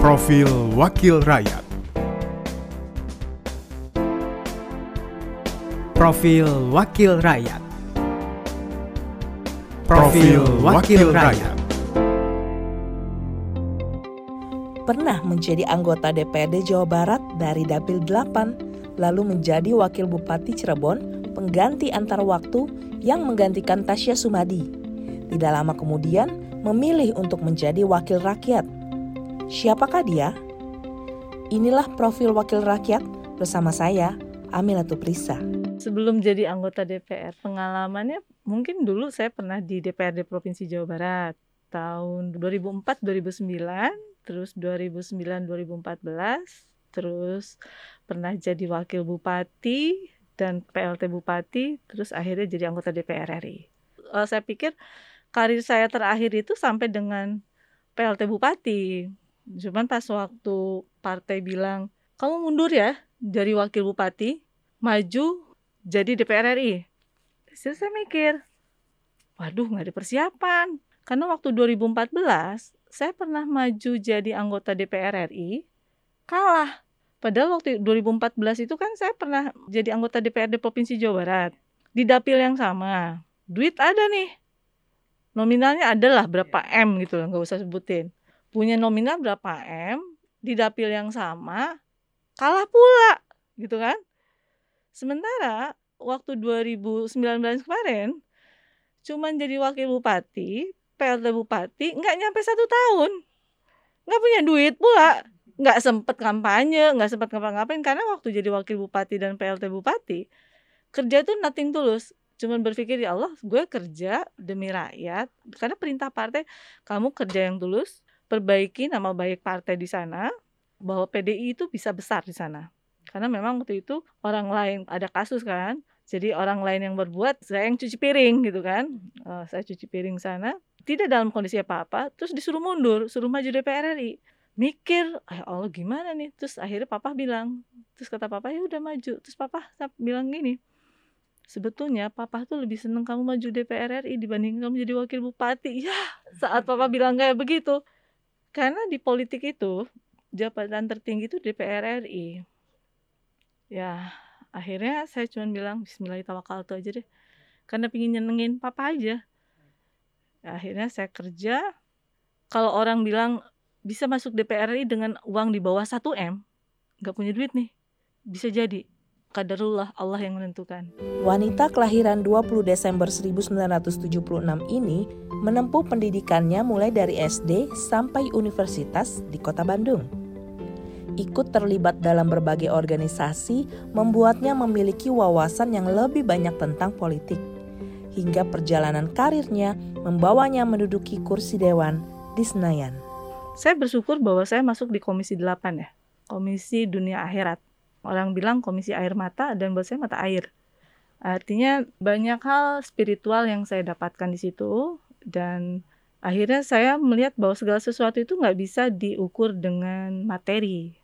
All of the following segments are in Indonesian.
Profil Wakil Rakyat Profil Wakil Rakyat Profil Wakil Rakyat Pernah menjadi anggota DPRD Jawa Barat dari Dapil 8, lalu menjadi Wakil Bupati Cirebon, pengganti antar waktu yang menggantikan Tasya Sumadi. Tidak lama kemudian, memilih untuk menjadi wakil rakyat. Siapakah dia? Inilah profil wakil rakyat bersama saya, Amilatul Prisa. sebelum jadi anggota DPR pengalamannya mungkin dulu saya pernah di DPRD Provinsi Jawa Barat tahun 2004 2009 terus 2009 2014 terus pernah jadi wakil bupati dan PLT bupati terus akhirnya jadi anggota DPR RI. Saya pikir karir saya terakhir itu sampai dengan PLT bupati. Cuman pas waktu partai bilang kamu mundur ya dari wakil bupati maju jadi DPR RI. Terus saya mikir, waduh nggak ada persiapan. Karena waktu 2014 saya pernah maju jadi anggota DPR RI, kalah. Padahal waktu 2014 itu kan saya pernah jadi anggota DPRD Provinsi Jawa Barat. Di dapil yang sama. Duit ada nih. Nominalnya adalah berapa M gitu nggak usah sebutin. Punya nominal berapa M, di dapil yang sama, kalah pula gitu kan. Sementara waktu 2019 kemarin cuman jadi wakil bupati, PLT bupati nggak nyampe satu tahun, nggak punya duit pula, nggak sempet kampanye, nggak sempet ngapa-ngapain karena waktu jadi wakil bupati dan PLT bupati kerja tuh nothing tulus, cuman berpikir ya Allah gue kerja demi rakyat karena perintah partai kamu kerja yang tulus, perbaiki nama baik partai di sana bahwa PDI itu bisa besar di sana. Karena memang waktu itu orang lain ada kasus kan jadi orang lain yang berbuat saya yang cuci piring gitu kan. Eh, saya cuci piring sana tidak dalam kondisi apa-apa terus disuruh mundur suruh maju DPR RI mikir ya Allah gimana nih? Terus akhirnya papa bilang terus kata papa ya udah maju. Terus papa bilang gini sebetulnya papa tuh lebih seneng kamu maju DPR RI dibanding kamu jadi wakil bupati. Ya saat papa bilang kayak begitu karena di politik itu jabatan tertinggi itu DPR RI ya akhirnya saya cuma bilang Bismillahirrahmanirrahim aja deh. Karena pingin nyenengin papa aja. Ya, akhirnya saya kerja. Kalau orang bilang bisa masuk DPR RI dengan uang di bawah 1 M nggak punya duit nih. Bisa jadi kadarullah Allah yang menentukan Wanita kelahiran 20 Desember 1976 ini menempuh pendidikannya mulai dari SD sampai universitas di kota Bandung. Ikut terlibat dalam berbagai organisasi membuatnya memiliki wawasan yang lebih banyak tentang politik. Hingga perjalanan karirnya membawanya menduduki kursi dewan di Senayan. saya bersyukur bahwa saya masuk di komisi 8 ya komisi dunia akhirat orang bilang komisi air mata dan buat saya mata air. Artinya banyak hal spiritual yang saya dapatkan di situ dan akhirnya saya melihat bahwa segala sesuatu itu nggak bisa diukur dengan materi.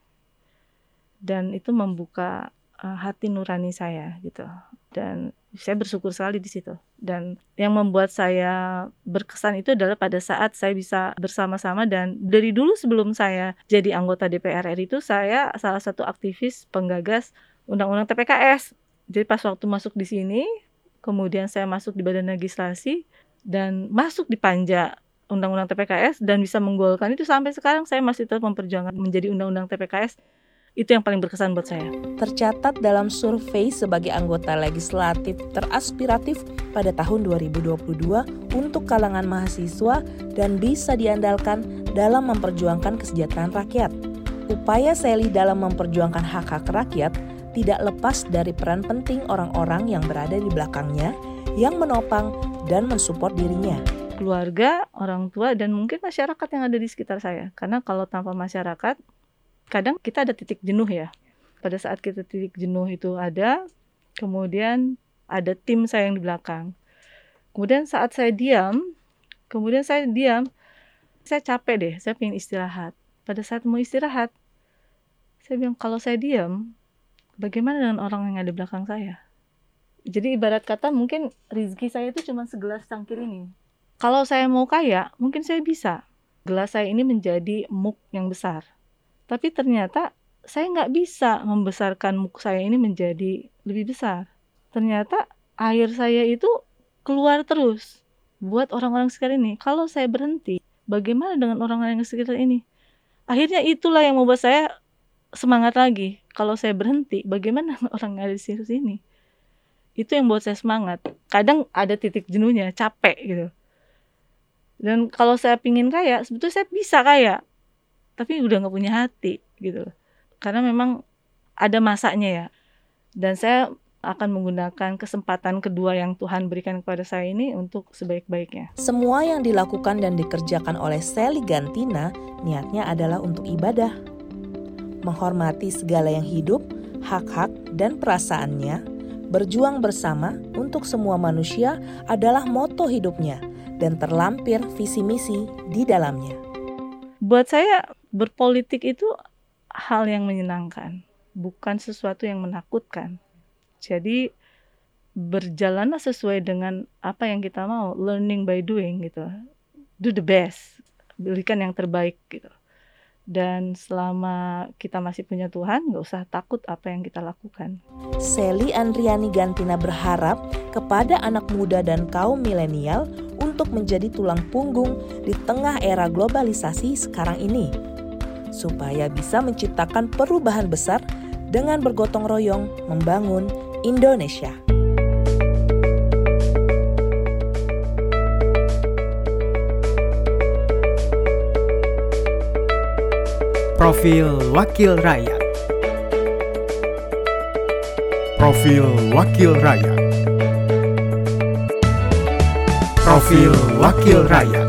Dan itu membuka uh, hati nurani saya gitu dan saya bersyukur sekali di situ. Dan yang membuat saya berkesan itu adalah pada saat saya bisa bersama-sama dan dari dulu sebelum saya jadi anggota DPR RI itu saya salah satu aktivis penggagas undang-undang TPKS jadi pas waktu masuk di sini kemudian saya masuk di badan legislasi dan masuk di panja undang-undang TPKS dan bisa menggolkan itu sampai sekarang saya masih tetap memperjuangkan menjadi undang-undang TPKS itu yang paling berkesan buat saya. Tercatat dalam survei sebagai anggota legislatif teraspiratif pada tahun 2022 untuk kalangan mahasiswa dan bisa diandalkan dalam memperjuangkan kesejahteraan rakyat. Upaya Sally dalam memperjuangkan hak-hak rakyat tidak lepas dari peran penting orang-orang yang berada di belakangnya yang menopang dan mensupport dirinya. Keluarga, orang tua, dan mungkin masyarakat yang ada di sekitar saya. Karena kalau tanpa masyarakat, kadang kita ada titik jenuh ya. Pada saat kita titik jenuh itu ada, kemudian ada tim saya yang di belakang. Kemudian saat saya diam, kemudian saya diam, saya capek deh, saya pengen istirahat. Pada saat mau istirahat, saya bilang kalau saya diam, bagaimana dengan orang yang ada di belakang saya? Jadi ibarat kata mungkin rezeki saya itu cuma segelas cangkir ini. Kalau saya mau kaya, mungkin saya bisa. Gelas saya ini menjadi muk yang besar Tapi ternyata saya nggak bisa membesarkan muka saya ini menjadi lebih besar. Ternyata air saya itu keluar terus buat orang-orang sekitar ini. Kalau saya berhenti, bagaimana dengan orang-orang yang sekitar ini? Akhirnya itulah yang membuat saya semangat lagi. Kalau saya berhenti, bagaimana orang yang ada di sini? Itu yang buat saya semangat. Kadang ada titik jenuhnya, capek gitu. Dan kalau saya pingin kaya, sebetulnya saya bisa kaya. Tapi udah nggak punya hati gitu karena memang ada masanya ya dan saya akan menggunakan kesempatan kedua yang Tuhan berikan kepada saya ini untuk sebaik-baiknya. Semua yang dilakukan dan dikerjakan oleh Sally Gantina niatnya adalah untuk ibadah. Menghormati segala yang hidup, hak-hak, dan perasaannya, berjuang bersama untuk semua manusia adalah moto hidupnya dan terlampir visi misi di dalamnya. Buat saya berpolitik itu hal yang menyenangkan, bukan sesuatu yang menakutkan. Jadi berjalanlah sesuai dengan apa yang kita mau, learning by doing gitu. Do the best, berikan yang terbaik gitu. Dan selama kita masih punya Tuhan, nggak usah takut apa yang kita lakukan. Sally Andriani Gantina berharap kepada anak muda dan kaum milenial untuk menjadi tulang punggung di tengah era globalisasi sekarang ini. Supaya bisa menciptakan perubahan besar dengan bergotong royong membangun Indonesia. Profil Wakil Rakyat. Profil Wakil Rakyat Profil Wakil Rakyat